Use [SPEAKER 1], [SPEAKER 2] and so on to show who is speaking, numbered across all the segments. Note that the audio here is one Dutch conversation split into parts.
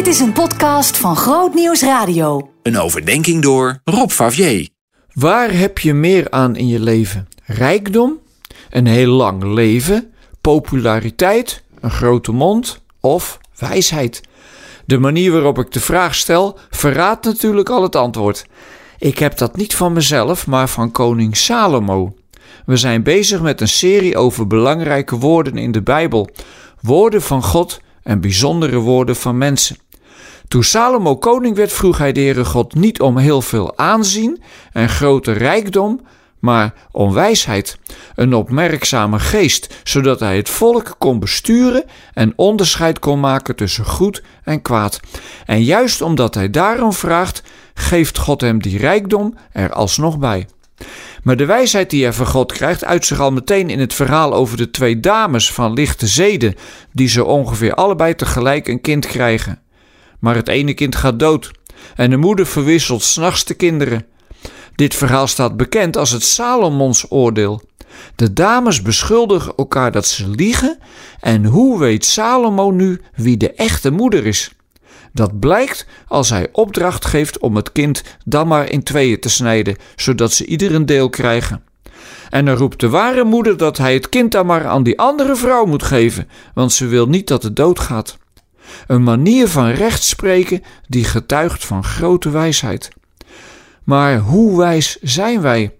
[SPEAKER 1] Dit is een podcast van Groot Nieuws Radio.
[SPEAKER 2] Een overdenking door Rob Favier.
[SPEAKER 3] Waar heb je meer aan in je leven? Rijkdom, een heel lang leven, populariteit, een grote mond of wijsheid? De manier waarop ik de vraag stel verraadt natuurlijk al het antwoord. Ik heb dat niet van mezelf, maar van koning Salomo. We zijn bezig met een serie over belangrijke woorden in de Bijbel. Woorden van God en bijzondere woorden van mensen. Toen Salomo koning werd, vroeg hij de Heere God niet om heel veel aanzien en grote rijkdom, maar om wijsheid, een opmerkzame geest, zodat hij het volk kon besturen en onderscheid kon maken tussen goed en kwaad. En juist omdat hij daarom vraagt, geeft God hem die rijkdom er alsnog bij. Maar de wijsheid die hij van God krijgt, uit zich al meteen in het verhaal over de twee dames van lichte zeden, die zo ongeveer allebei tegelijk een kind krijgen. Maar het ene kind gaat dood en de moeder verwisselt s'nachts de kinderen. Dit verhaal staat bekend als het Salomons oordeel. De dames beschuldigen elkaar dat ze liegen en hoe weet Salomo nu wie de echte moeder is? Dat blijkt als hij opdracht geeft om het kind dan maar in tweeën te snijden, zodat ze ieder een deel krijgen. En dan roept de ware moeder dat hij het kind dan maar aan die andere vrouw moet geven, want ze wil niet dat het doodgaat. Een manier van recht spreken die getuigt van grote wijsheid. Maar hoe wijs zijn wij?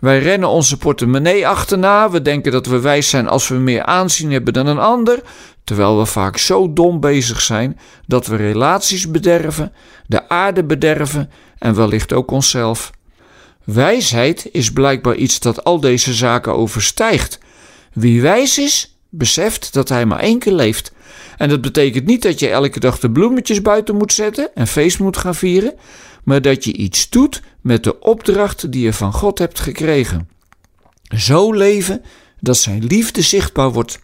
[SPEAKER 3] Wij rennen onze portemonnee achterna. We denken dat we wijs zijn als we meer aanzien hebben dan een ander, terwijl we vaak zo dom bezig zijn dat we relaties bederven, de aarde bederven en wellicht ook onszelf. Wijsheid is blijkbaar iets dat al deze zaken overstijgt. Wie wijs is, beseft dat hij maar één keer leeft. En dat betekent niet dat je elke dag de bloemetjes buiten moet zetten en feest moet gaan vieren, maar dat je iets doet met de opdracht die je van God hebt gekregen. Zo leven dat zijn liefde zichtbaar wordt.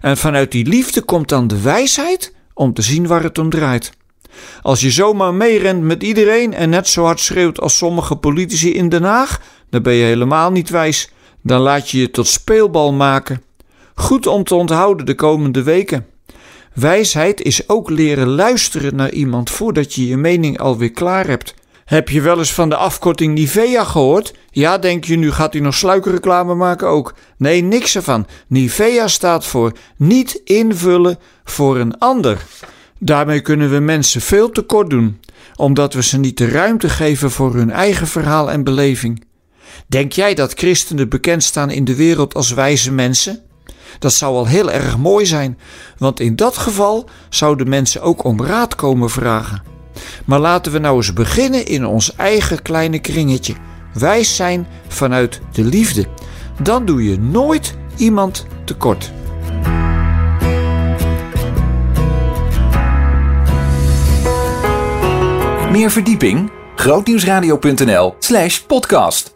[SPEAKER 3] En vanuit die liefde komt dan de wijsheid om te zien waar het om draait. Als je zomaar meerent met iedereen en net zo hard schreeuwt als sommige politici in Den Haag, dan ben je helemaal niet wijs. Dan laat je je tot speelbal maken. Goed om te onthouden de komende weken. Wijsheid is ook leren luisteren naar iemand voordat je je mening alweer klaar hebt. Heb je wel eens van de afkorting Nivea gehoord? Ja, denk je, nu gaat hij nog sluikreclame maken ook. Nee, niks ervan. Nivea staat voor niet invullen voor een ander. Daarmee kunnen we mensen veel tekort doen, omdat we ze niet de ruimte geven voor hun eigen verhaal en beleving. Denk jij dat christenen bekend staan in de wereld als wijze mensen? Dat zou al heel erg mooi zijn, want in dat geval zouden mensen ook om raad komen vragen. Maar laten we nou eens beginnen in ons eigen kleine kringetje. Wijs zijn vanuit de liefde. Dan doe je nooit iemand tekort.
[SPEAKER 2] Meer verdieping? grootnieuwsradio.nl/podcast